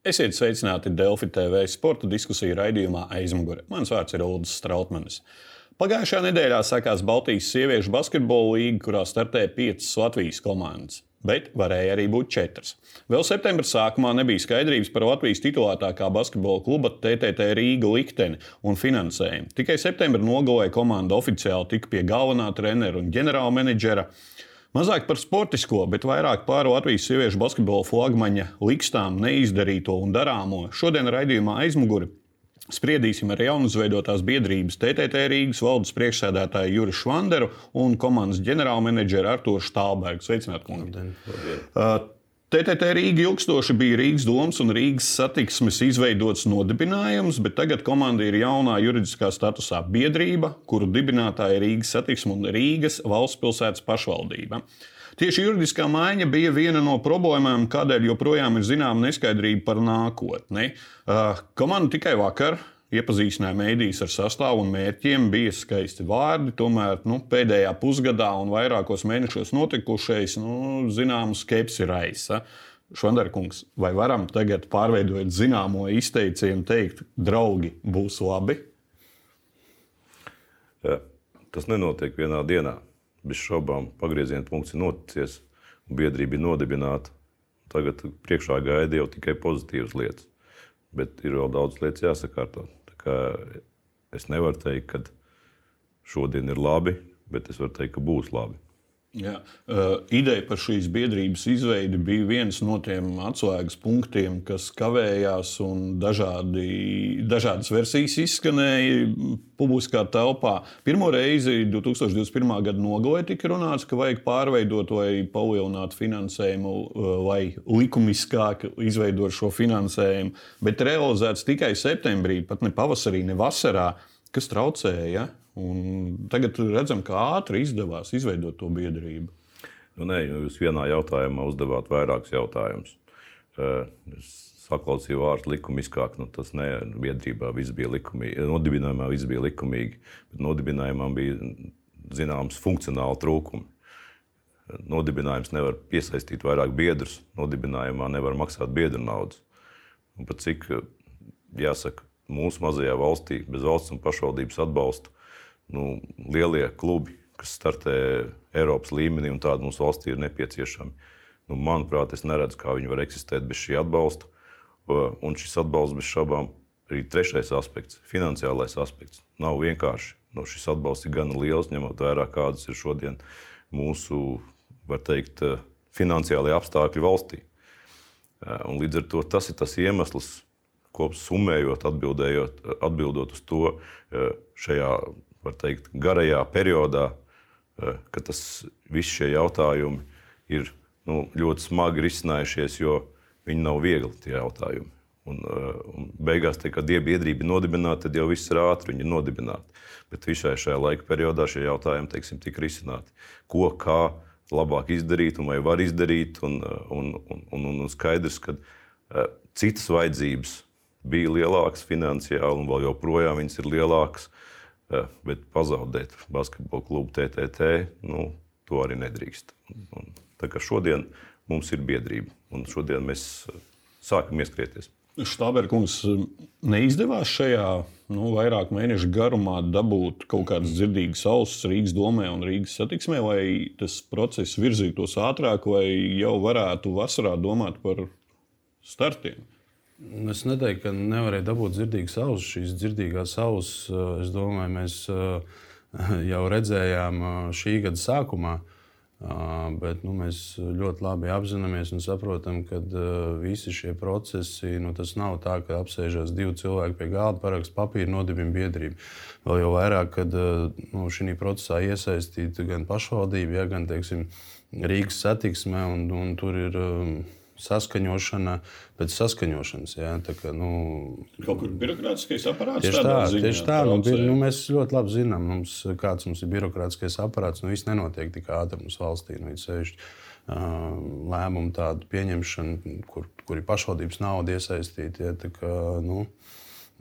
Esiet sveicināti Delfi TV sporta diskusiju raidījumā aizmugurē. Mans vārds ir Ulrichs Strautmanis. Pagājušajā nedēļā sākās Baltijas sieviešu basketbola līga, kurā startēja piecas Latvijas komandas. Bet varēja arī būt četras. Vēl septembra sākumā nebija skaidrības par Latvijas titulētākā basketbola kluba TTT Rīga likteni un finansējumu. Tikai septembrī nogalē komanda oficiāli tika pie galvenā trenera un ģenerālmenedžera. Mazāk par sportisko, bet vairāk par Latvijas sieviešu basketbola flagmaņa likstām, neizdarīto un darāmo. Šodien raidījumā aizmuguri Spriedīsim ar jaunuzveidotās biedrības TTT Rīgas valdes priekšsēdētāju Juru Švanderu un komandas ģenerālmenedžeru Arturu Štālbergu. Sveicināti, kungi! TTT Rīga ilgstoši bija Rīgas domas un Rīgas satiksmes izveidots nodibinājums, bet tagad komanda ir jaunā juridiskā statusā biedrība, kuru dibinātāja ir Rīgas satiksme un Rīgas valsts pilsētas pašvaldība. Tieši juridiskā maiņa bija viena no problēmām, kādēļ joprojām ir zināma neskaidrība par nākotni. Uh, komanda tikai vakar iepazīstināja mēdīs ar sastāvu un mērķiem, bija skaisti vārdi. Tomēr nu, pēdējā pusgadā un vairākos mēnešos notikušais, nu, zināmu skepsi raisa. Švandarkungs, vai varam tagad pārveidot zināmo izteicienu, teikt, draugi būs labi? Jā, tas nenotiek vienā dienā bez šaubām pagrieziena punkts ir noticis, un biedrība ir nodibināta. Tagad priekšā gaida jau tikai pozitīvas lietas, bet ir vēl daudz lietas jāsakārto. Es nevaru teikt, ka šodien ir labi, bet es varu teikt, ka būs labi. Jā. Uh, ideja par šīs biedrības izveidi bija viens no tiem atslēgas punktiem, kas kavējās, un dažādi, dažādas versijas izskanēja publiskā telpā. Pirmo reizi 2021. gada nogalē tika runāts, ka vajag pārveidot vai palielināt finansējumu, vai likumiskāk izveidot šo finansējumu, bet realizēts tikai septembrī, pat ne pavasarī, ne vasarā, kas traucēja. Un tagad redzam, kā ātri izdevās izveidot to biedrību. Nu, nē, jūs vienā jautājumā uzdevāt vairākus jautājumus. Es saklausīju vārdu likumiskāk, nu, tas ne biedrībā viss bija likumīgi, nodibinājumā viss bija likumīgi, bet nodibinājumā bija zināms funkcionāli trūkumi. Nodibinājums nevar piesaistīt vairāk biedrus, nodibinājumā nevar maksāt biedru naudas. Un pat cik, jāsaka, mūsu mazajā valstī bez valsts un pašvaldības atbalsta nu, lielie klubi, kas startē Eiropas līmenī, un tādi mums valstī ir nepieciešami. Nu, manuprāt, es neredzu, kā viņi var eksistēt bez šī atbalsta. Un šis atbalsts bez šaubām arī trešais aspekts, finansiālais aspekts. Nav vienkārši. Nu, šis atbalsts ir gan liels, ņemot vērā, kādas ir šodien mūsu, var teikt, finansiālie apstākļi valstī. Un līdz ar to tas ir tas iemesls, ko summējot, atbildot uz to šajā var teikt, garajā periodā, eh, kad tas, visi šie jautājumi ir nu, ļoti smagi risinājušies, jo viņi nav viegli tie jautājumi. Un, eh, un beigās, te, kad biedrība ir nodibināta, tad jau viss ir ātri, viņi ir nodibināti. Bet visai šajā laika periodā šie jautājumi teiksim, tika risināti. Ko, kā labāk izdarīt, un vai var izdarīt. Un, un, un, un, un skaidrs, ka citas vajadzības bija lielākas finansiāli, un vēl joprojām viņas ir lielākas. Bet pazaudēt basketbola klubu TTT, nu, to arī nedrīkst. Un, tā kā šodien mums ir biedrība, un šodien mēs sākam ieskrieties. Štāberkungs neizdevās šajā nu, vairāk mēnešu garumā dabūt kaut kādas dzirdīgas ausis Rīgas domē un Rīgas satiksmē, lai tas process virzītos ātrāk, vai jau varētu vasarā domāt par startiem. Es neteiktu, ka nevarēja dabūt dzirdīgas ausis. Šīs dzirdīgās ausis, eh, es domāju, mēs eh, jau redzējām eh, šī gada sākumā. Bet nu, mēs ļoti labi apzināmies un saprotam, ka visi šie procesi, nu, tas nav tā, ka apsēžas divi cilvēki pie galda, paraksta papīru, nodibina biedrību. Vēl jau vairāk, kad nu, šī procesā iesaistīta gan pašvaldība, ja, gan teiksim, Rīgas satiksme, un, un tur ir saskaņošana pēc saskaņošanas. Jā, tā kā, nu, Kaut kur birokrātiskais aparāts. Tieši tā, ziņā, tieši tā nu, nu, mēs ļoti labi zinām, mums, kāds mums ir birokrātiskais aparāts. Nu, viss nenotiek tik ātri mums valstī. Nu, lēmumu tādu pieņemšanu, kur, kur ir pašvaldības nauda iesaistīta. Ja, kā, nu,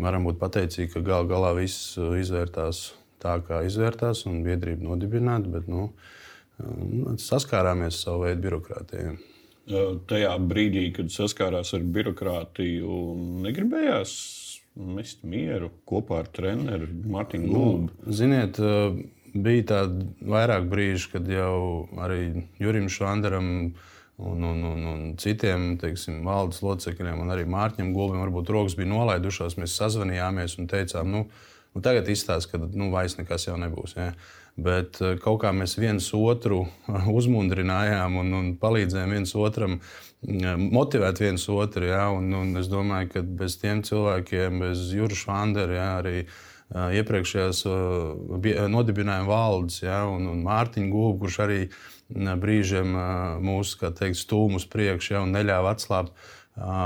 varam būt pateicīgi, ka gal galā viss izvērtās tā, kā izvērtās, un biedrība nodibināta. Bet, nu, saskārāmies savu veidu birokrātijai. Tajā brīdī, kad saskārās ar birokrātiju, negribējās mest mieru kopā ar treneru Mārtiņu Gulbu. Nu, ziniet, bija tādi vairāk brīži, kad jau arī Jurim Švandaram un, un, un, un citiem teiksim, valdes locekļiem, un arī Mārķim Gulbim, varbūt rokas bija nolaidušās. Mēs sazvanījāmies un teicām, nu, nu tagad izstāsta, ka nu, vairs nekas jau nebūs. Ja? Bet eh, kaut kā mēs viens otru uzmundrinājām un, un palīdzējām viens otram mm, motivēt viens otru. Ja? Un, un es domāju, ka bez tiem cilvēkiem, bez Juras Vandera, ja? arī uh, iepriekšējās nodibinājuma valdes ja? un, un Mārtiņa Gūbu, kurš arī ir brīžiem mūsu teikt, stūmus priekšā ja, un neļāva atslābt.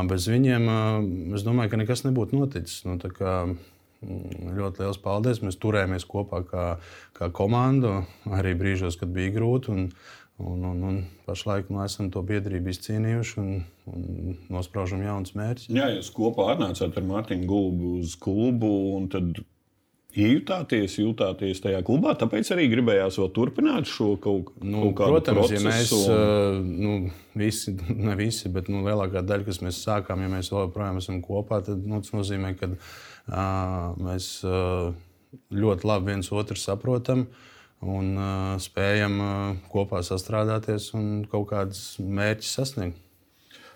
Bez viņiem es domāju, ka nekas nebūtu noticis. Nu, mm, ļoti liels paldies. Mēs turējāmies kopā kā, kā komanda, arī brīžos, kad bija grūti. Un, un, un, un pašlaik nu, esam to biedrību izcīnījuši un, un nospraužam jaunus mērķus. Jā, jūs kopā atnācāt ar Mārtiņu Gulbu uz klubu. Jūtāties, jūtāties tajā klubā, tāpēc arī gribējās vēl turpināt šo kaut, nu, kaut kādu protams, procesu. Protams, ja mēs, un... nu, visi, ne visi, bet nu, lielākā daļa, kas mēs sākām, ja mēs joprojām esam kopā, tad nu, tas nozīmē, ka uh, mēs ļoti labi viens otru saprotam un spējam kopā sastrādāties un kaut kādus mērķus sasniegt.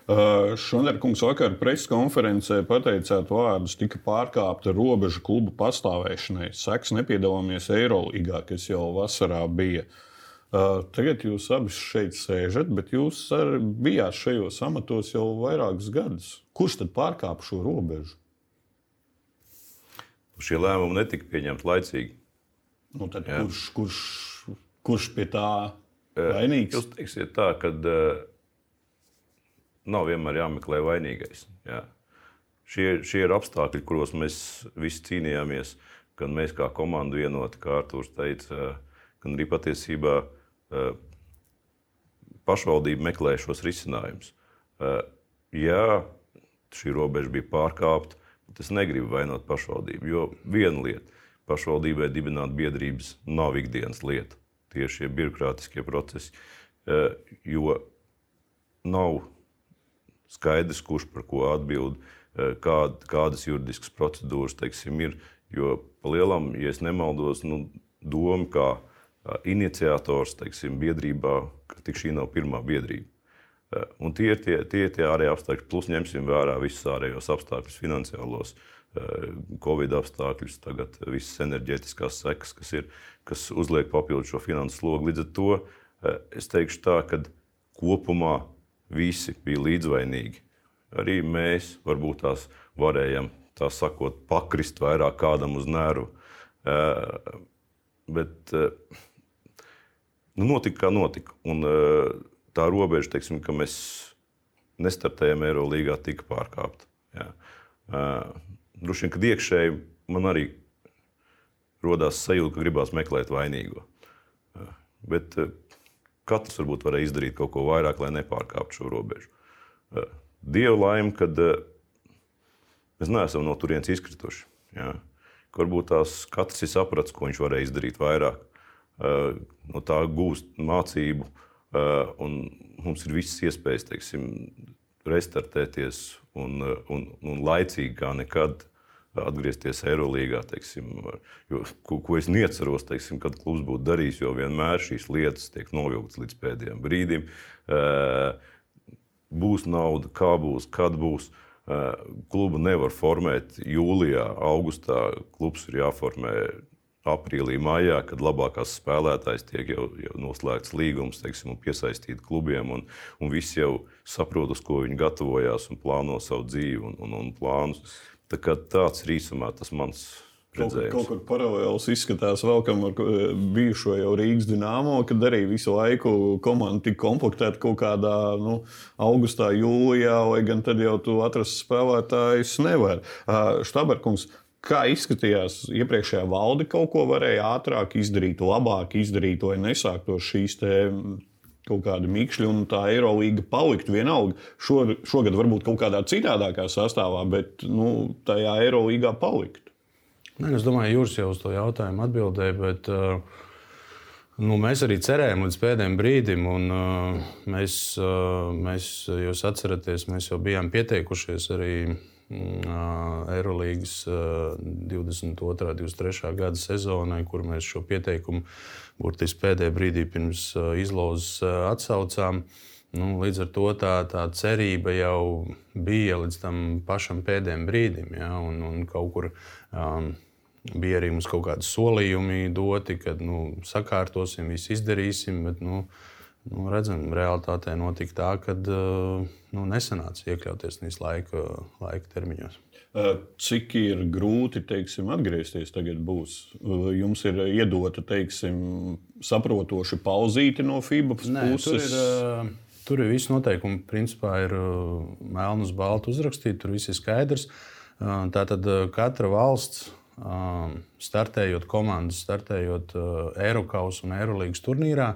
Šanderkungs vakar preses konferencē pateicāt vārdus, tika pārkāpta robeža klubu pastāvēšanai. Seks nepiedalāmies Eirolandā, kas jau vasarā bija. Tagad jūs abi šeit sēžat, bet jūs bijāt šajos amatos jau vairākus gadus. Kurš tad pārkāpa šo robežu? Šie lēmumi netika pieņemti laicīgi. Nu, kurš, kurš, kurš pie tā vainīgs? Jūs teiksiet tā, ka uh, nav vienmēr jāmeklē vainīgais. Jā. Šie, šie ir apstākļi, kuros mēs visi cīnījāmies. Gan mēs kā komanda vienoti, kā Arthurs teica, gan arī patiesībā eh, pašvaldība meklē šos risinājumus. Eh, jā, šī robeža bija pārkāpta, es negribu vainot pašvaldību. Jo viena lieta - pašvaldībai dibināt biedrības nav ikdienas lieta. Tieši šie birokrātiskie procesi. Eh, jo nav skaidrs, kurš par ko atbild, eh, kād, kādas juridiskas procedūras teiksim, ir. Jo palielam, ja nemaldos, nu, doma kā iniciators teiksim, biedrībā, ka tik šī nav pirmā biedrība. Eh, un tie ir tie, tie, tie ārējie apstākļi, plus ņemsim vērā visus ārējos apstākļus, finansiālos, Covid apstākļus, tagad visas enerģētiskās sekas, kas ir, kas uzliek papildu šo finansu slogu. Līdz ar to es teikšu tā, ka kopumā visi bija līdzvainīgi. Arī mēs varbūt tās varējām, tā sakot, pakrist vairāk kādam uz nervu. Bet nu, notika, kā notika. Un, tā robeža, teiksim, ka mēs nestartējam Eirolandā, tika pārkāpta. Jā. Droši vien, kad iekšēji man arī radās sajūta, ka gribās meklēt vainīgo. Bet katrs varbūt varēja izdarīt kaut ko vairāk, lai nepārkāptu šo robežu. Dieva laime, kad mēs neesam no turienes izkrituši. Ja? Varbūt tās katrs ir sapratis, ko viņš varēja izdarīt vairāk. No tā gūst mācību, un mums ir visas iespējas teiksim, restartēties un, un, un laicīgi kā nekad atgriezties Eirolandā, ko, ko es neceros, teiksim, kad klubs būtu darījis, jo vienmēr šīs lietas tiek novilktas līdz pēdējiem brīdim. Būs nauda, kā būs, kad būs. Klubu nevar formēt jūlijā, augustā. Klubs ir jāformē aprīlī, maijā, kad labākās spēlētājas tiek jau, jau noslēgts līgums, teiksim, un piesaistīti klubiem, un, un visi jau saprot, uz ko viņi gatavojās un plāno savu dzīvi un, un, un plānus. Tā tāds ir īsumā tas mans redzējums. Kaut, kaut kur paralēls izskatās vēl, kam ar bijušo jau Rīgas dīnāmo, kad arī visu laiku komanda tika komplektēta kaut kādā nu, augustā, jūlijā, vai gan tad jau tu atrast spēlētājus nevar. Štaberkungs, Kā izskatījās iepriekšējā valde, kaut ko varēja ātrāk izdarīt, labāk izdarīt, lai nesāktos šīs kaut kādi mīkšļi un tā Eirolandā paliktu vienalga. Šo, šogad varbūt kaut kādā citādākā sastāvā, bet nu, tajā Eirolandā palikt. Nē, es domāju, Jūras jau uz to jautājumu atbildēja, bet uh, Nu, mēs arī cerējām līdz pēdējiem brīdim, un uh, mēs, uh, mēs, jūs atceraties, mēs jau bijām pieteikušies arī Eirolandes uh, 22. un 23. gada sezonai, kur mēs šo pieteikumu burtiski pēdējā brīdī pirms uh, uh, atsaucām. Nu, līdz ar to tā, tā cerība jau bija līdz tam pašam pēdējiem brīdim, ja, un, un kaut kur. Um, Bija arī mums kaut kādi solījumi doti, ka nu, sakārtosim, visu izdarīsim. Bet, nu, nu, redzam, realitātē notika tā, ka nu, nesanāca iekļauties viņas laika, laika termiņos. Cik ir grūti teiksim, atgriezties tagad? Būs? Jums ir iedota teiksim, saprotoša pauzīte no FIBA Nē, puses. Tur ir, tur ir viss noteikumi, principā ir melnu uz baltu uzrakstīti, tur viss ir skaidrs. Tātad katra valsts startējot komandas, startējot uh, Eiropas un Eirolandes turnīrā,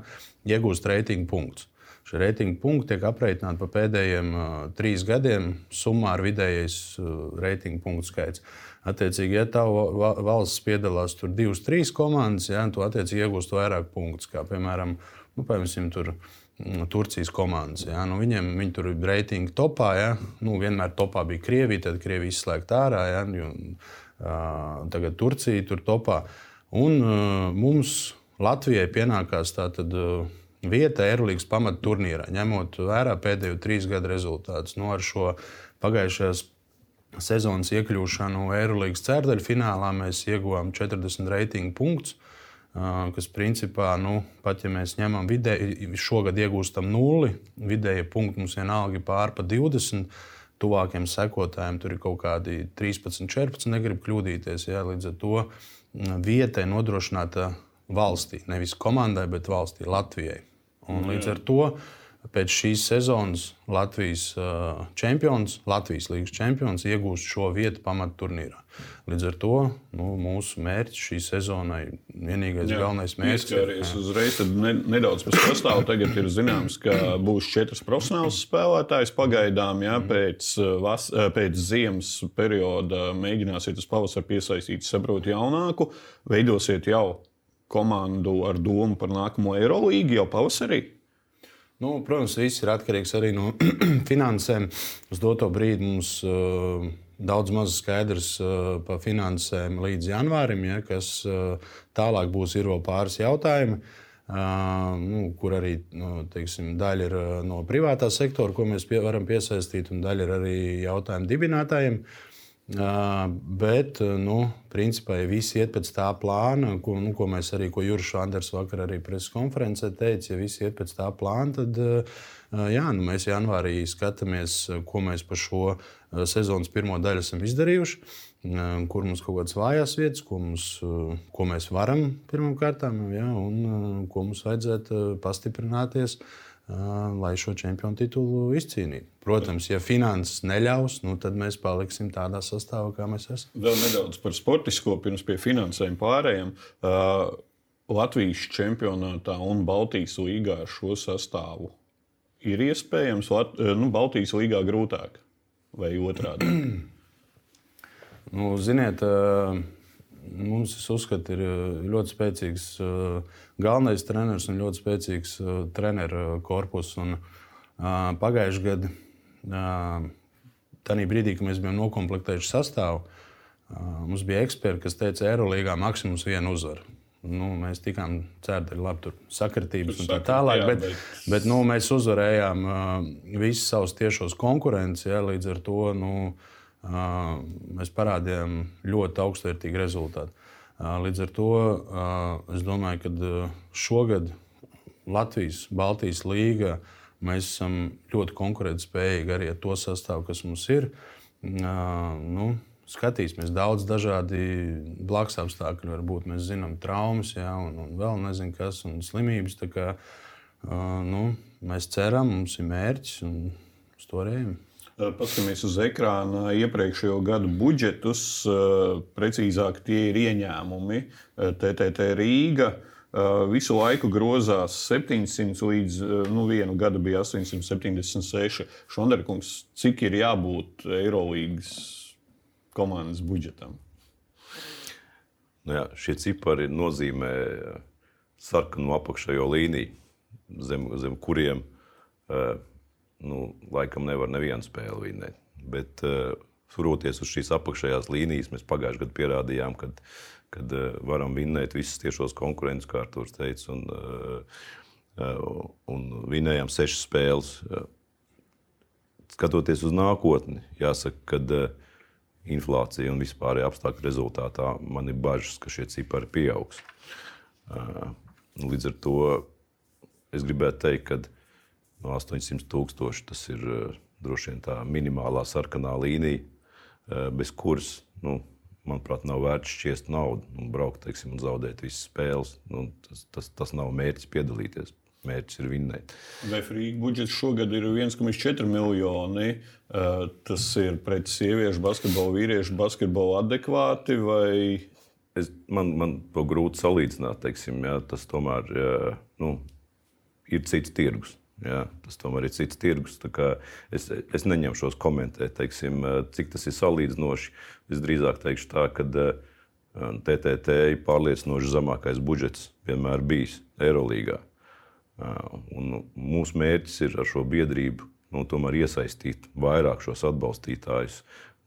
iegūst reitingu punktus. Šie reitingu punkti tiek aprēķināti pa pēdējiem uh, trīs gadiem. Summā ir vidējais uh, reitingu punktu skaits. Attiecīgi, ja tava valsts piedalās tur divas, trīs komandas, ja, tu attiecīgi iegūst vairāk punktus, kā piemēram, nu, piemēram tur. Mm, Turcijas komandas. Ja? Nu, viņiem viņi tur bija reitinga topā. Ja? Nu, vienmēr topā bija Krievija, tad Krievija izslēgta ārā. Ja? Tagad Turcija tur topā. Un mums Latvijai pienākās tātad vieta Eirolandes pamatu turnīrā, ņemot vērā pēdējo trīs gadu rezultātus. Nu, ar šo pagājušās sezonas iekļūšanu Eirolandes ceturdaļu finālā mēs ieguvām 40 reitingu punktus. Kas principā, nu, pat ja mēs ņemam vidēji, šogad iegūstam nulli, vidēji punkti mums vienalga ir pārpa 20 tuvākiem sekotājiem tur ir kaut kādi 13, 14, negribu kļūdīties. Jā, līdz ar to mm, vietai nodrošināta valstī, nevis komandai, bet valstī, Latvijai. Un līdz ar to pēc šīs sezonas Latvijas čempions, Latvijas līnijas čempions iegūst šo vietu pamatturnīrā. Līdz ar to nu, mūsu mērķis šī sezonai, vienīgais Jā, galvenais mērķis, ir. Es uzreiz ne, nedaudz par sastāvu. Tagad ir zināms, ka būs četras profesionāls spēlētājs pagaidām. Jā, pēc, vas, pēc ziemas perioda mēģināsiet uz pavasara piesaistīt, saprotu, jaunāku, veidosiet jau komandu ar domu par nākamo Eirolīgu jau pavasarī. Nu, protams, viss ir atkarīgs arī no finansēm. Uz doto brīdi mums uh, daudz maz skaidrs uh, par finansēm līdz janvārim, ja, kas uh, tālāk būs ir vēl pāris jautājumi. Uh, nu, kur arī nu, teiksim, daļa ir uh, no privātā sektora, ko mēs pie, varam piesaistīt, un daļa ir arī jautājumu dibinātājiem. Uh, Bet, nu, principā, ja viss iet pēc tā plāna, ko, nu, ko mēs arī, ko Juris Šanders vakar arī preses konferencē teica, ja viss iet pēc tā plāna, tad jā, nu, mēs janvārī skatāmies, ko mēs par šo sezonas pirmo daļu esam izdarījuši, kur mums kaut kādas vājās vietas, ko, mums, ko mēs varam jā, un ko mums vajadzētu pastiprināties lai šo čempionu titulu izcīnītu. Protams, ja finanses neļaus, nu, tad mēs paliksim tādā sastāvā, kā mēs esam. Vēl nedaudz par sportisko, pirms pie finansēm pārējiem. Uh, Latvijas čempionātā un Baltijas līgā ar šo sastāvu ir iespējams, Lat nu, Baltijas līgā grūtāk vai otrādi? nu, ziniet, uh, mums, es uzskatu, ir ļoti spēcīgs uh, galvenais treneris un ļoti spēcīgs uh, treneru korpus. Un, Pagājušajā gadā, uh, tajā brīdī, kad mēs bijām noklāpējuši sastāvu, mums bija eksperti, kas teica, Eirolandā maksimums viena uzvara. Nu, mēs tikām certi, ka tur ir sakritības un tā tālāk, bet, bet nu, mēs uzvarējām uh, visus savus tiešos konkurentus. Ja, līdz ar to nu, uh, mēs parādījām ļoti augstvērtīgu rezultātu. Līdz ar to es domāju, ka šogad Latvijas, Baltijas līga mēs esam ļoti konkurētspējīgi arī ar to sastāvu, kas mums ir. Nu, skatīsimies, daudz dažādi blakus apstākļi var būt. Mēs zinām, traumas, jā, un, un vēl nezinu, kas, un slimības. Kā, nu, mēs ceram, mums ir mērķis un uz to rējam. Paskatāmies uz ekrāna iepriekšējo gadu budžetus, precīzāk tie ir ieņēmumi. TTT Rīga visu laiku grozās 700 līdz nu, vienu gadu bija 876. Šonderkungs, cik ir jābūt Eirolandes komandas budžetam? Nu jā, šie cipari nozīmē sarkanu apakšējo līniju, zem, zem kuriem nu, laikam nevar nevienu spēli vinnēt. Bet suroties uz šīs apakšējās līnijas, mēs pagājušajā gadā pierādījām, ka kad varam vinnēt visas tiešos konkurences, kā Arthurs teica, un, un vinnējām sešas spēles. Skatoties uz nākotni, jāsaka, ka inflācija un vispārējā apstākļu rezultātā man ir bažas, ka šie cipari pieaugs. Līdz ar to es gribētu teikt, ka no 800 tūkstoši tas ir droši vien tā minimālā sarkanā līnija, bez kuras, nu, manuprāt, nav vērts šķiest naudu un braukt teiksim, un zaudēt visas spēles. Nu, tas, tas, tas nav mērķis piedalīties mērķis ir vinnēt. Vai Frīga budžets šogad ir 1,4 miljoni? Eh, tas ir pret sieviešu basketbolu, vīriešu basketbolu adekvāti vai? Es, man, man to grūti salīdzināt. Teiksim, jā, tas tomēr jā, nu, ir cits tirgus. Jā, tas tomēr ir cits tirgus. Es, es neņemšos komentēt, teiksim, cik tas ir salīdzinoši. Es drīzāk teikšu tā, ka TTT ir pārliecinoši zemākais budžets vienmēr bijis Eirolandā. Un mūsu mērķis ir ar šo biedrību nu, iesaistīt vairāk šos atbalstītājus,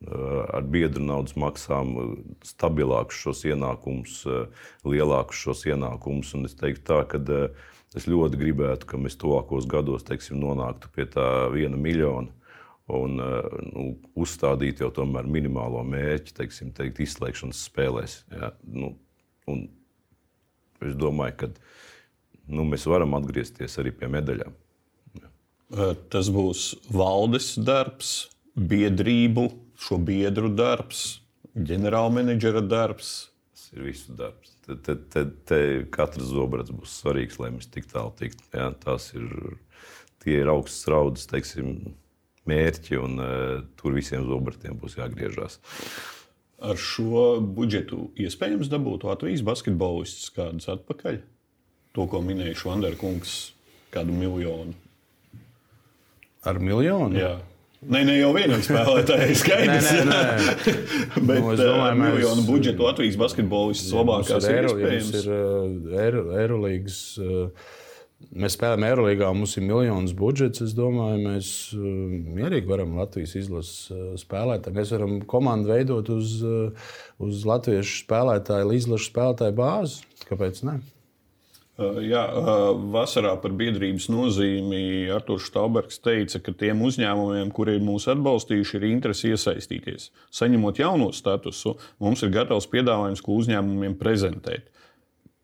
ar biedru naudas maksām, stabilākus šos ienākumus, lielākus šos ienākumus. Un es teiktu, tā, ka es ļoti gribētu, ka mēs tuvākos gados teiksim, nonāktu pie tā viena miljona un nu, uzstādīt jau tomēr minimālo mērķi, teiksim, teikt, izslēgšanas spēlēs. Ja? Nu, es domāju, ka nu, mēs varam atgriezties arī pie medaļām. Tas būs valdes darbs, biedrību, šo biedru darbs, ģenerālmenedžera darbs. Tas ir visu darbs. Te, te, te, te katrs zobrats būs svarīgs, lai mēs tik tālu tiktu. Ja, tās ir, tie ir augsts raudas, teiksim, mērķi, un uh, tur visiem zobratiem būs jāgriežas. Ar šo budžetu iespējams dabūt Latvijas basketbolistus kādus atpakaļ? to, ko minēja Švandera kungs, kādu miljonu. Ar miljonu? Jā. Nē, ne jau vienam spēlētājam ir skaidrs. nē, nē, nē. Bet nu, es domāju, ka miljonu mēs... budžetu Latvijas basketbolists labākās ir iespējams. Ir uh, Eirolīgas. Uh, mēs spēlējam Eirolandā, mums ir miljonus budžets. Es domāju, mēs mierīgi varam Latvijas izlases spēlēt. Mēs varam komandu veidot uz, uz latviešu spēlētāju, izlases spēlētāju bāzi. Kāpēc? Ne? Jā, vasarā par biedrības nozīmi Arthurs Staubergs teica, ka tiem uzņēmumiem, kuri ir mūs atbalstījuši, ir interese iesaistīties. Saņemot jauno statusu, mums ir gatavs piedāvājums, ko uzņēmumiem prezentēt.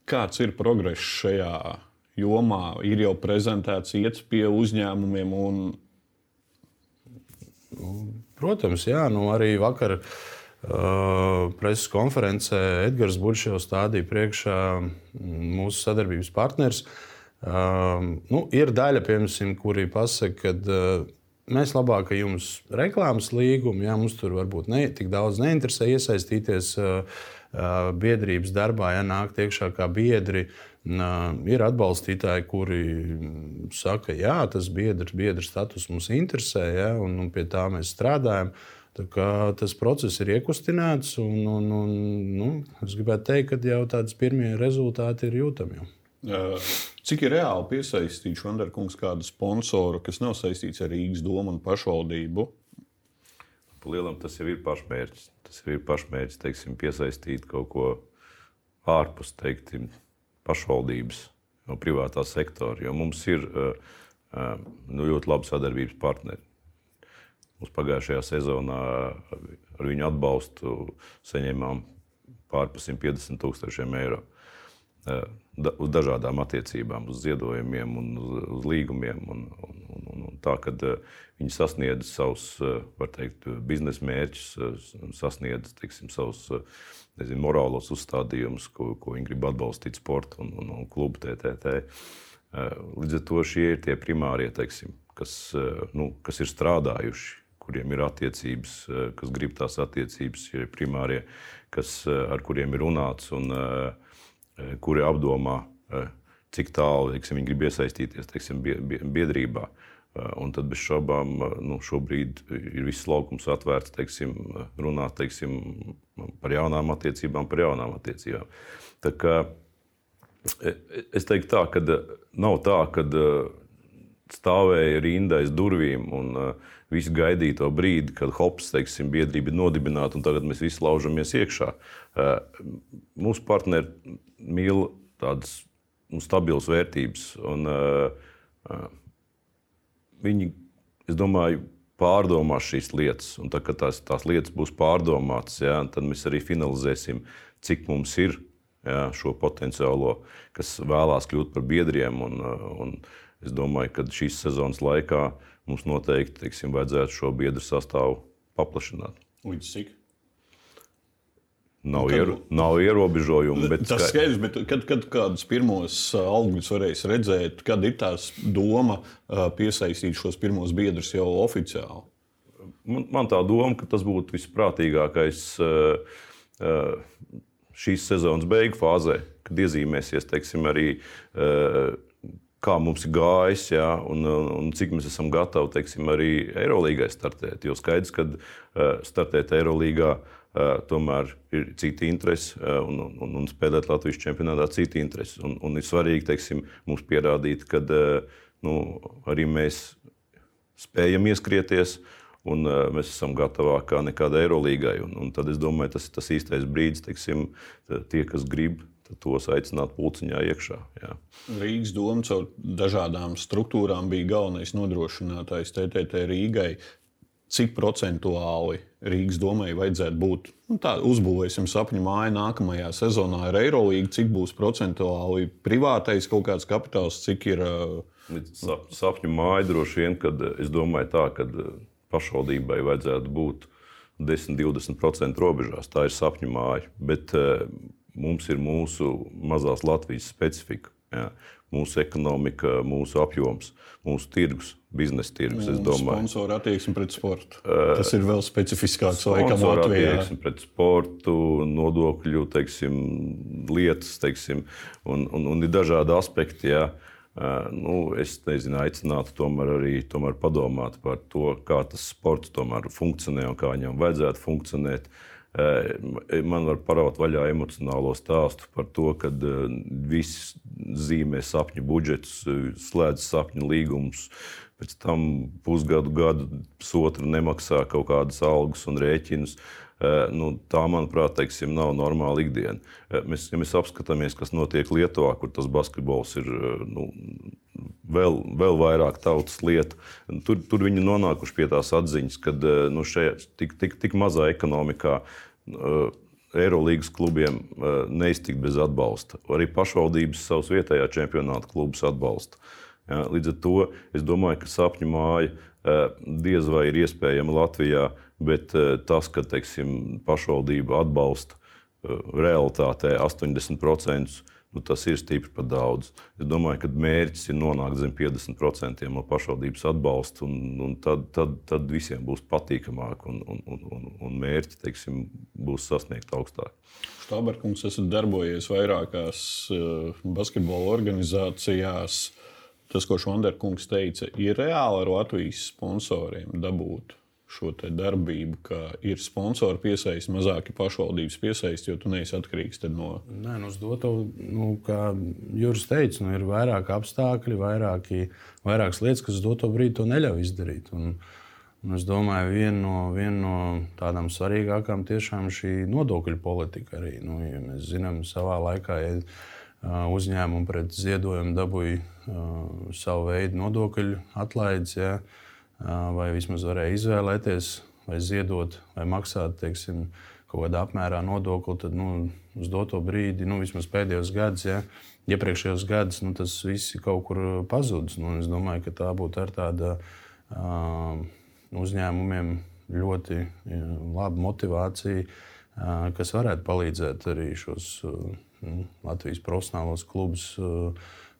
Kāds ir progress šajā jomā? Ir jau prezentēts, iet pie uzņēmumiem. Un... Protams, jā, nu arī vakar. Uh, preses konferencē Edgars Burčs jau stādīja priekšā mūsu sadarbības partners. Uh, nu, ir daļa, piemēram, kuri pasaka, ka uh, mēs labāk jums reklāmas līgumu, ja mums tur varbūt ne tik daudz neinteresē iesaistīties biedrības darbā, ja nākt iekšā kā biedri. Ir atbalstītāji, kuri saka, jā, tas biedrs, biedra status mums interesē, ja, un, un pie tā mēs strādājam. Uh, Tas process ir iekustināts, un, un, un nu, es gribētu teikt, ka jau tādas pirmie rezultāti ir jūtami. Cik ir reāli piesaistīt Švandarkungs kādu sponsoru, kas nav saistīts ar Rīgas domu un pašvaldību? Lielam tas jau ir pašmērķis. Tas jau ir pašmērķis, teiksim, piesaistīt kaut ko ārpus teiktim, pašvaldības, no privātā sektora. Jo mums ir nu, ļoti labi sadarbības partneri. Mums pagājušajā sezonā ar viņu atbalstu saņēmām pāri 150 tūkstošiem eiro. Eh, da, uz dažādām attiecībām, uz ziedojumiem, uz, uz līgumiem. Un, un, un, un, un tā, kad uh, viņi sasniedz savus uh, teikt, biznesa mērķus, sasniedz teiksim, savus nezinu, morālos uzstādījumus, ko, ko viņi grib atbalstīt sporta un, un, un klubu TTT. Līdz ar to šie ir tie primārie, teiksim, kas, nu, kas ir strādājuši kuriem ir attiecības, eh, kas grib tās attiecības, ir primārie, kas, eh, ar kuriem ir runāts un eh, kuri apdomā, cik tālu teiksim, viņi grib iesaistīties teiksim, biedrībā. Un tad bez šaubām nu, šobrīd ir viss laukums atvērts teiksim, runāt teiksim, par jaunām attiecībām, par jaunām attiecībām. Tā kā Es teiktu, tā, ka nav tā, ka stāvēja rinda aiz durvīm un uh, visi gaidīja to brīdi, kad hops, teiksim, biedrība ir nodibināta un tagad mēs visi laužamies iekšā. Uh, mūsu partneri mīl tādas nu, stabilas vērtības. Un, uh, uh, viņi, es domāju, pārdomās šīs lietas. Un tad, kad tās, tās lietas būs pārdomātas, ja, tad mēs arī finalizēsim, cik mums ir ja, šo potenciālo, kas vēlās kļūt par biedriem. Un, un es domāju, ka šīs sezonas laikā mums noteikti teiksim, vajadzētu šo biedru sastāvu paplašināt. Līdz cik? Nav, iero, nav ierobežojumu. Bet tas ir skaidrs, bet kad, kad kādus pirmos augļus varēs redzēt, kad ir tās doma piesaistīt šos pirmos biedrus jau oficiāli? Man, man tā doma, ka tas būtu visprātīgākais šīs sezonas beigu fāzē, kad iezīmēsies teiksim, arī kā mums ir gājis, jā, un, un cik mēs esam gatavi teiksim, arī Eirolandā startēt. Jo skaidrs, ka startēt Eirolandā tomēr ir citi interesi un, un, un spēlēt Latvijas čempionātā citi interesi. Un, un ir svarīgi teiksim, mums pierādīt, ka nu, arī mēs spējam ieskrieties. Un, uh, mēs esam gatavāki nekā nekādai Eirolangai. Tad es domāju, tas ir tas īstais brīdis, teiksim, tie, kas grib, tos aicināt pulciņā iekšā. Jā. Rīgas doma caur dažādām struktūrām bija galvenais nodrošinātājs TTT Rīgai cik procentuāli Rīgas domai vajadzētu būt. Nu, tā, uzbūvēsim sapņu māju nākamajā sezonā ar Eirolīgu, cik būs procentuāli privātais kaut kāds kapitāls, cik ir. Sapņu māja droši vien, kad es domāju tā, ka pašvaldībai vajadzētu būt 10-20% robežās. Tā ir sapņu māja, bet mums ir mūsu mazās Latvijas specifika. Jā mūsu ekonomika, mūsu apjoms, mūsu tirgus, biznesa tirgus. Es domāju, ka sponsora attieksme pret sportu. Tas ir vēl specifiskāks laikam Latvijā. Attieksme pret sportu, nodokļu teiksim, lietas, teiksim, un, un, un ir dažādi aspekti. Jā. Nu, es nezinu, aicinātu tomēr arī tomēr padomāt par to, kā tas sports tomēr funkcionē un kā viņam vajadzētu funkcionēt. Uh, Man var paraut vaļā emocionālo stāstu par to, ka viss zīmē sapņu budžetus, slēdz sapņu līgumus, pēc tam pusgadu, gadu, pusotru nemaksā kaut kādas algas un rēķinus. Nu, tā, manuprāt, teiksim, nav normāla ikdiena. Mēs, ja mēs apskatāmies, kas notiek Lietuvā, kur tas basketbols ir nu, vēl, vēl vairāk tautas lieta, tur, tur viņi nonākuši pie tās atziņas, ka nu, šajā tik, tik, tik mazā ekonomikā. Uh, Eirolandes klubiem uh, neiztikt bez atbalsta. Arī pašvaldības savus vietējā čempionāta klubus atbalsta. Ja, līdz ar to es domāju, ka sapņu māja uh, diez vai ir iespējama Latvijā, bet tas, ka teiksim, pašvaldība atbalsta realitātē 80%, nu, tas ir stipri par daudz. Es domāju, ka mērķis ir nonākt zem 50% no pašvaldības atbalsta, un, un tad, tad, tad visiem būs patīkamāk, un, un, un, un mērķi teiksim, būs sasniegt augstāk. Štāberkungs, esat darbojies vairākās uh, basketbola organizācijās. Tas, ko Šonderkungs teica, ir reāli ar Latvijas sponsoriem dabūt šo darbību, ka ir sponsori piesaisti, mazāki pašvaldības piesaisti, jo tu neesi atkarīgs no. Nē, nu, uz doto, nu, kā Juris teica, nu, ir vairāk apstākļi, vairāki, vairākas lietas, kas uz doto brīdi to neļauj izdarīt. Un, un es domāju, viena no, vien no tādām svarīgākām tiešām šī nodokļu politika arī. Nu, ja mēs zinām, savā laikā. Ja, Uzņēmumi pret ziedojumu dabūja uh, savu veidu nodokļu atlaides. Ja, uh, vai vismaz varēja izvēlēties, vai ziedot, vai maksāt teiksim, kaut kādā apmērā nodokli, tad nu, uz doto brīdi, nu, vismaz pēdējos gados, ja, iepriekšējos gados, nu, tas viss ir kaut kur pazudis. Nu, es domāju, ka tā būtu ar tādu uh, uzņēmumiem ļoti ja, laba motivācija, uh, kas varētu palīdzēt arī šos uh, Latvijas profesionālos klubus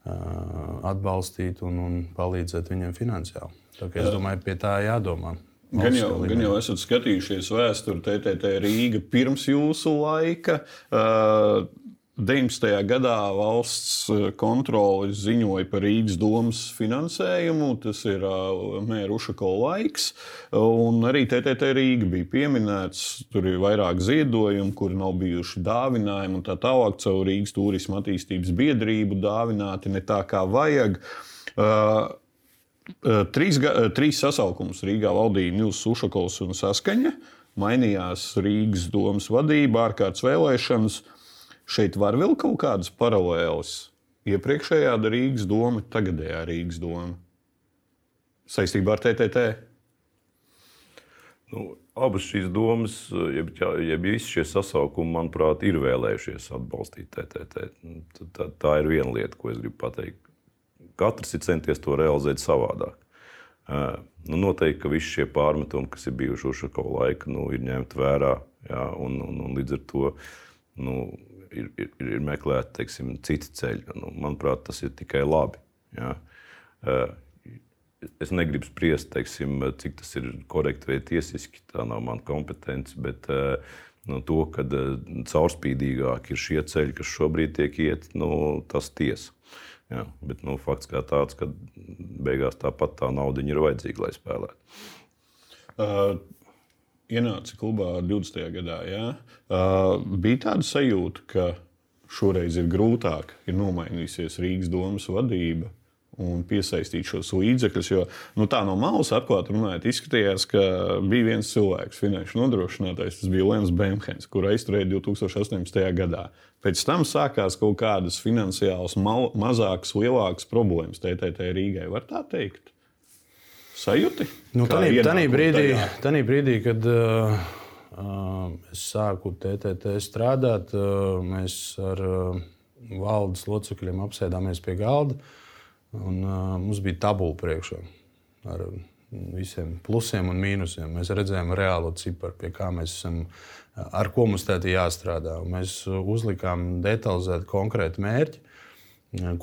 atbalstīt un, un palīdzēt viņiem finansiāli. Es domāju, pie tā jādomā. Gan jau, gan jau esat skatījušies vēsturi TTT Rīga pirms jūsu laika. Uh, 19. gadā valsts kontrole ziņoja par Rīgas domas finansējumu. Tas ir mēra Ušako laiks. Un arī TTT Rīga bija pieminēts. Tur ir vairāk ziedojumu, kuri nav bijuši dāvinājumi un tā tālāk. Caur Rīgas turisma attīstības biedrību dāvināti ne tā kā vajag. Uh, Trīs, trīs sasaukumus Rīgā valdīja Nils Ušakovs un Saskaņa. Mainījās Rīgas domas vadība, ārkārtas vēlēšanas. Šeit var vēl kaut kādas paralēlas. Iepriekšējā Rīgas doma, tagadējā Rīgas doma saistībā ar TTT. Nu, abas šīs domas, jeb, jeb visi šie sasaukumi, manuprāt, ir vēlējušies atbalstīt TTT. Tā, tā ir viena lieta, ko es gribu pateikt katrs ir centies to realizēt savādāk. Nu, noteikti, ka visi šie pārmetumi, kas ir bijuši uz šo laiku, nu, ir ņemti vērā. Jā, un, un, un līdz ar to nu, ir, ir, ir meklēti teiksim, citi ceļi. Nu, manuprāt, tas ir tikai labi. Jā. Es negribu spriest, teiksim, cik tas ir korekti vai tiesiski. Tā nav mana kompetence. Bet nu, to, ka caurspīdīgāk ir šie ceļi, kas šobrīd tiek iet, nu, tas tiesa. Jā, bet nu, fakts kā tāds, ka beigās tāpat tā nauda ir vajadzīga, lai spēlētu. Uh, ienāca klubā 20. gadā. Jā. Uh, bija tāda sajūta, ka šoreiz ir grūtāk, ir nomainījusies Rīgas domas vadība un piesaistīt šos līdzekļus. Jo nu, tā no malas atklāti runājot, izskatījās, ka bija viens cilvēks, finanšu nodrošinātājs, tas bija Lens Bemhens, kur aizturēja 2018. gadā. Pēc tam sākās kaut kādas finansiālas, mazākas, lielākas problēmas TTT Rīgai. Var tā teikt? Sajūti? Nu, Tanī brīdī, tanī brīdī, kad uh, es sāku TTT strādāt, uh, mēs ar uh, valdes locekļiem apsēdāmies pie galda. Uh, Un, uh, mums bija tabula priekšā ar visiem plusiem un mīnusiem. Mēs redzējām reālo ciparu, pie kā mēs esam, ar ko mums tādā jāstrādā. Un mēs uzlikām detalizētu konkrētu mērķi,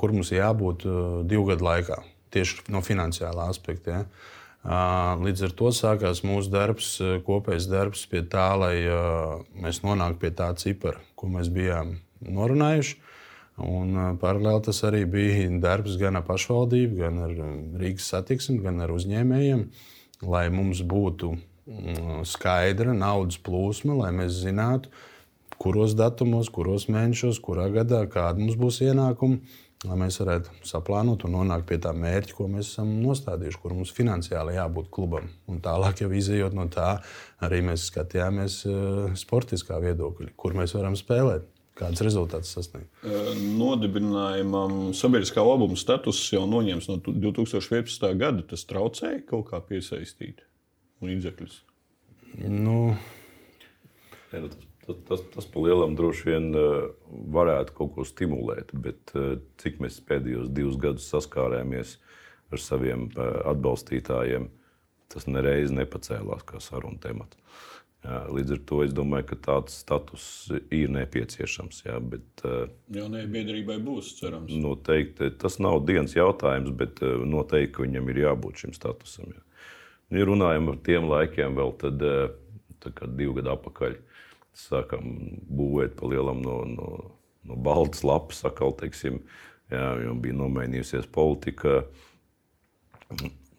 kur mums jābūt divu gadu laikā, tieši no finansiālā aspekta. Ja. Līdz ar to sākās mūsu darbs, kopējs darbs pie tā, lai mēs nonāktu pie tā cipara, ko mēs bijām norunājuši. Un paralēli tas arī bija darbs gan ar pašvaldību, gan ar Rīgas satiksmi, gan ar uzņēmējiem, lai mums būtu skaidra naudas plūsma, lai mēs zinātu, kuros datumos, kuros mēnešos, kurā gadā, kāda mums būs ienākuma, lai mēs varētu saplānot un nonākt pie tā mērķa, ko mēs esam nostādījuši, kur mums finansiāli jābūt klubam. Un tālāk, jau izējot no tā, arī mēs skatījāmies sportiskā viedokļa, kur mēs varam spēlēt kādus rezultātus sasniegt. Nodibinājumam sabiedriskā labuma status jau noņems no 2015. gada. Tas traucēja kaut kā piesaistīt līdzekļus. Nu. Ja, nu, tas, tas, tas, tas pa lielam droši vien varētu kaut ko stimulēt, bet cik mēs pēdējos divus gadus saskārāmies ar saviem atbalstītājiem, tas nereiz nepacēlās kā sarunu temats. Līdz ar to es domāju, ka tāds status ir nepieciešams. Jā, bet, jā nē, biedrībai būs cerams. Noteikti tas nav dienas jautājums, bet noteikti viņam ir jābūt šim statusam. Jā. Ja runājam par tiem laikiem, vēl tad, tad divu gadu atpakaļ sākām būvēt pa lielam no, no, no baltas lapas, sakal, teiksim, jā, jo bija nomainījusies politika.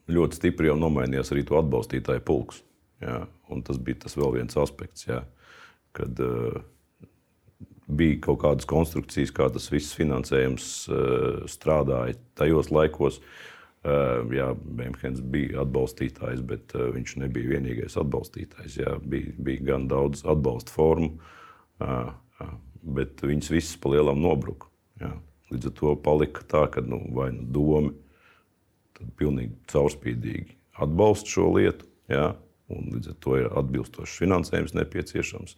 Ļoti stipri jau nomainījās arī to atbalstītāju pulks. Jā, tas bija tas vēl viens aspekts, jā, kad uh, bija kaut kādas konstrukcijas, kā tas viss finansējums uh, strādāja tajos laikos. Uh, jā, Bēnhens bija atbalstītājs, bet uh, viņš nebija vienīgais atbalstītājs. Jā, bija, bija gan daudz atbalsta formu, uh, uh, bet viņas visas palielam nobruka. Jā. Līdz ar to palika tā, ka nu, vai nu domi pilnīgi caurspīdīgi atbalsta šo lietu. Jā, un līdz ar to ir atbilstošs finansējums nepieciešams.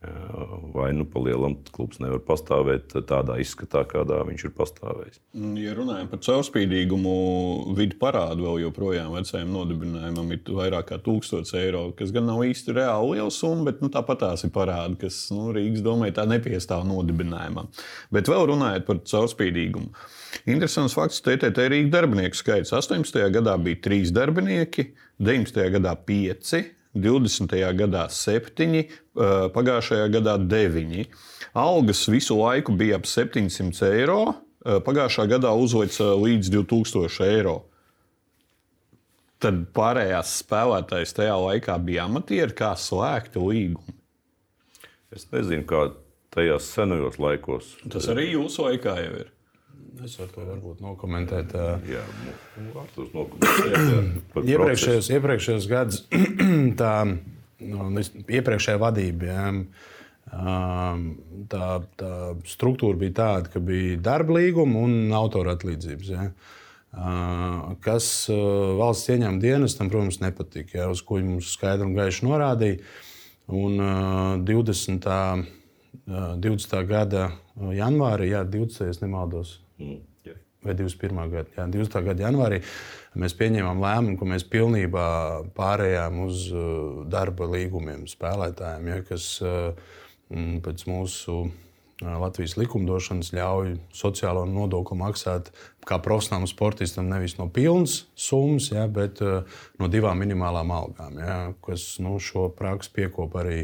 Vai nu pa lielam klubs nevar pastāvēt tādā izskatā, kādā viņš ir pastāvējis. Mm, ja runājam par caurspīdīgumu, vidu parādu vēl joprojām vecajam nodibinājumam ir vairāk kā 1000 eiro, kas gan nav īsti reāli liela summa, bet nu, tāpat tās ir parādi, kas nu, Rīgas domē tā nepiestāv nodibinājumam. Bet vēl runājot par caurspīdīgumu. Interesants fakts, ka TTT Rīgas darbinieku skaits 18. gadā bija 3 darbinieki, 19. gadā 5, 20. gadā 7, pagājušajā gadā 9. Algas visu laiku bija ap 700 eiro, pagājušā gadā uzlica līdz 2000 eiro. Tad pārējās spēlētājas tajā laikā bija amatieri, kā slēgti līgumi. Es nezinu, kā tajos senajos laikos. Tas arī jūsu laikā jau ir. Es varu to varbūt nokomentēt. Jā, nu, Arturs nokomentēt par Iepriekšējos, iepriekšējos gados tā nu, iepriekšējā vadība. Jā, Tā, tā struktūra bija tāda, ka bija darba līguma un autora atlīdzības. Ja. Kas valsts ieņēmuma dienestam, protams, nepatika, ja, uz ko viņi mums skaidri un gaiši norādīja. Un 20. 20. gada janvārī, jā, 20. ja nemaldos, mm, vai 21. gada, jā, 20. gada janvārī mēs pieņēmām lēmumu, ka mēs pilnībā pārējām uz darba līgumiem spēlētājiem, ja, kas pēc mūsu Latvijas likumdošanas ļauj sociālo nodokli maksāt kā profesionālam sportistam nevis no pilnas summas, ja, bet no divām minimālām algām, ja, kas nu, šo praksi piekopa arī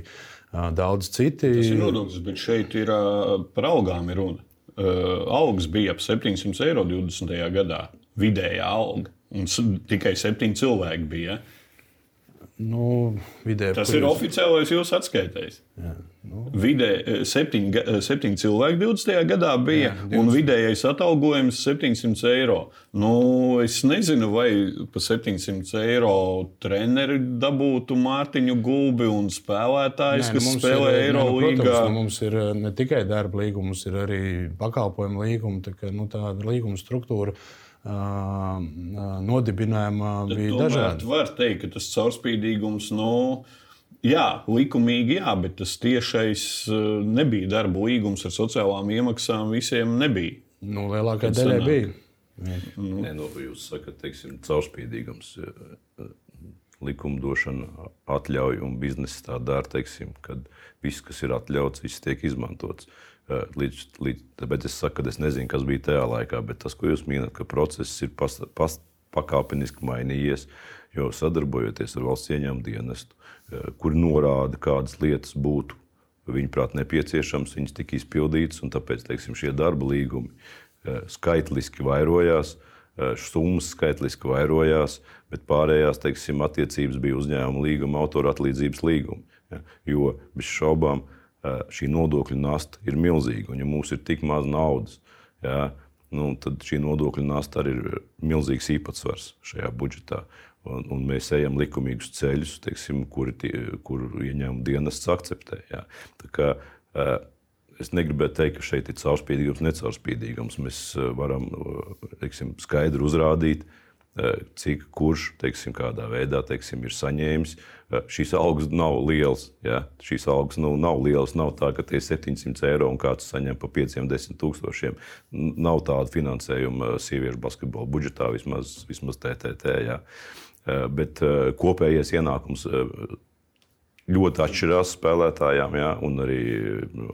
daudz citi. Tas ir nodoklis, bet šeit ir par algām ir runa. Algas bija ap 700 eiro 20. gadā. Vidējā alga. Un tikai septiņi cilvēki bija. Ja? Nu, vidē, Tas ir jūs... oficiālais jūsu atskaitējs. Jā, nu. Vidē eh, septiņi, eh, septiņi cilvēki 20. gadā bija, jā, 20. un vidējais atalgojums 700 eiro. Nu, es nezinu, vai pa 700 eiro treneri dabūtu Mārtiņu Gulbi un spēlētājs, Nē, nu, kas spēlē ir, Eirolīgā. Nu, protams, nu, mums ir eh, ne tikai darba līgums, ir arī pakalpojumu līgumi, tā kā nu, tāda līguma struktūra nodibinājumā Tad bija dažādi. Var teikt, ka tas caurspīdīgums, nu, jā, likumīgi, jā, bet tas tiešais nebija darba līgums ar sociālām iemaksām. Visiem nebija. Nu, lielākā daļa bija. Nu. Nē, nu, jūs sakat, teiksim, caurspīdīgums. Likumdošana atļauj un biznesa tā dara, teiksim, kad viss, kas ir atļauts, viss tiek izmantots. Uh, Līdz, līdz, tāpēc es saku, ka es nezinu, kas bija tajā laikā, bet tas, ko jūs minat, ka process ir pas, pas, pakāpeniski mainījies, jo sadarbojoties ar valsts ieņēmumu dienestu, kur norāda, kādas lietas būtu viņuprāt nepieciešamas, viņas tika izpildītas, un tāpēc teiksim, šie darba līgumi skaitliski vairojās, summas skaitliski vairojās, bet pārējās teiksim, attiecības bija uzņēmuma līguma, autora atlīdzības līguma. Ja, jo bez šaubām šī nodokļu nasta ir milzīga. Un, ja mums ir tik maz naudas, jā, nu, tad šī nodokļu nasta arī ir milzīgs īpatsvars šajā budžetā. Un, un mēs ejam likumīgus ceļus, teiksim, kuri, kur ieņēmuma dienests akceptē. Tā kā, es negribētu teikt, ka šeit ir caurspīdīgums, necaurspīdīgums. Mēs varam teiksim, skaidri uzrādīt, cik kurš teiksim, kādā veidā teiksim, ir saņēmis uh, šīs algas nav lielas. Ja? Šīs algas nu, nav lielas. Nav tā, ka tie ir 700 eiro un kāds saņem pa 5, 10 tūkstošiem. Nav tāda finansējuma sieviešu basketbola budžetā, vismaz, vismaz TTT. Ja? Bet kopējais ienākums ļoti atšķirās spēlētājām, jā, un arī nu,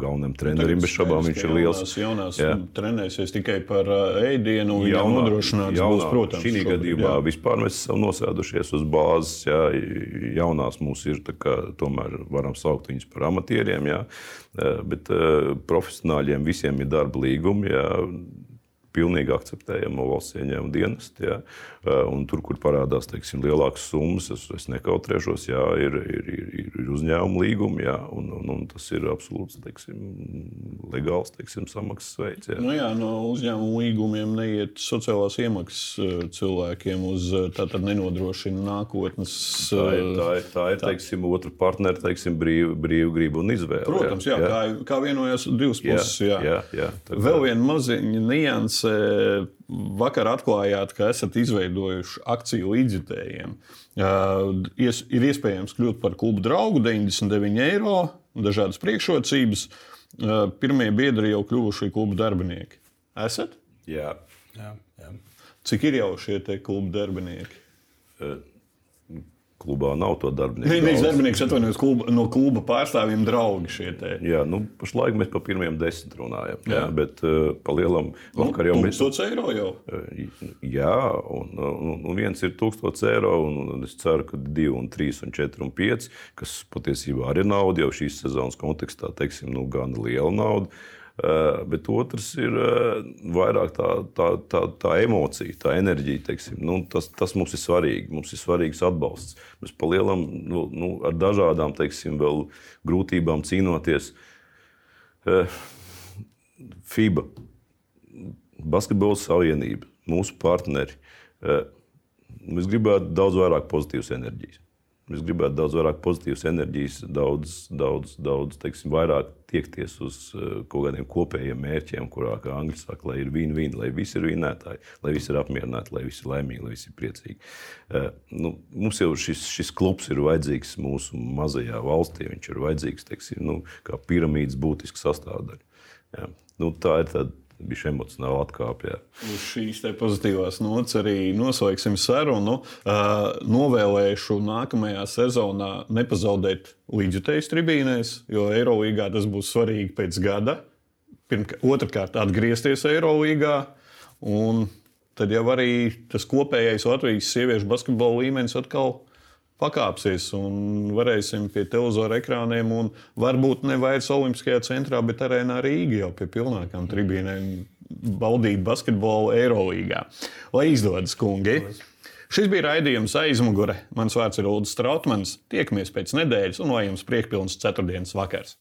galvenam trenerim bez šaubām viņš ir liels. Jaunās, jaunās jā. trenēsies tikai par ēdienu, un viņam nodrošināts būs, protams. Šī gadījumā jā. vispār mēs esam nosēdušies uz bāzes, jā, jaunās mums ir, kā, tomēr varam saukt viņus par amatieriem, jā, bet profesionāļiem visiem ir darba līgumi, jā, pilnīgi akceptējama valsts ieņēmuma dienesta. Ja? Un tur, kur parādās teiksim, lielākas summas, es, es nekautrēšos, jā, ir, ir, ir, ir uzņēmuma līgumi, jā, un, un, un tas ir absolūts teiksim, legāls teiksim, samaksas veids. Jā. Nu jā, no uzņēmuma līgumiem neiet sociālās iemaksas cilvēkiem uz tātad nenodrošina nākotnes. Tā ir, tā ir, tā ir tā. Teiksim, otra partnera teiksim, brīv griba un izvēle. Protams, jā, jā. Kā, kā vienojās divas puses. Jā, jā, jā, jā, Vēl viena maziņa nianses jūs vakar atklājāt, ka esat izveidojuši akciju līdzjutējiem. Ir iespējams kļūt par klubu draugu 99 eiro, dažādas priekšrocības. Pirmie biedri jau kļuvuši klubu darbinieki. Esat? Jā. jā, jā. Cik ir jau šie klubu darbinieki? Klubā nav to darbinieku. Daudz. darbinieks atvainojas kluba, no kluba pārstāvjiem draugi šie te. Jā, nu, pašlaik mēs par pirmiem desmit runājam. Jā, jā bet uh, pa lielam vakar jau Nu, mēs. 1000 eiro jau. Uh, Jā, un, un, un viens ir 1000 eiro, un es ceru, ka 2, un 3, un 4, un 5, kas patiesībā arī ir nauda jau šīs sezonas kontekstā, teiksim, nu, gan liela nauda. Uh, bet otrs ir uh, vairāk tā, tā, tā, tā emocija, tā enerģija. Nu, tas, tas mums ir svarīgi. Mums ir svarīgs atbalsts. Mēs palielam nu, nu, ar dažādām teiksim, grūtībām cīnoties. Uh, FIBA, Basketbola savienība, mūsu partneri. Mēs gribētu daudz vairāk pozitīvas enerģijas. Mēs gribētu daudz vairāk pozitīvas enerģijas, daudz, daudz, daudz teiksim, vairāk tiekties uz uh, kaut kādiem kopējiem mērķiem, kurā, kā angļu saka, lai ir win-win, lai visi ir vinētāji, lai visi ir apmierināti, lai visi ir laimīgi, lai visi ir priecīgi. Uh, nu, mums jau šis, šis klubs ir vajadzīgs mūsu mazajā valstī. Viņš ir vajadzīgs teiksim, nu, kā piramīdas būtisks sastāvdaļa. Ja. Nu, tā ir tāda bija emocionāli atkāpja. Uz šīs pozitīvās nots arī noslēgsim sarunu. Uh, novēlēšu nākamajā sezonā nepazaudēt līdzjutējas tribīnēs, jo Eirolandā tas būs svarīgi pēc gada. Pirmkārt, otrkārt, atgriezties Eirolandā. Un tad jau arī tas kopējais Latvijas sieviešu basketbola līmenis atkal pakāpsies un varēsim pie televizora ekrāniem. Varbūt ne vairs Olimpiskajā centrā, bet arēnā Rīgā jau pie pilnākām tribīnēm baudīt basketbolu Eirolandā. Lai izdodas, kungi! Šis bija raidījums aizmugure. Mans vārds ir Ulrichs Strautmans. Tiekamies pēc nedēļas, un lai jums priekpilns ceturtdienas vakars!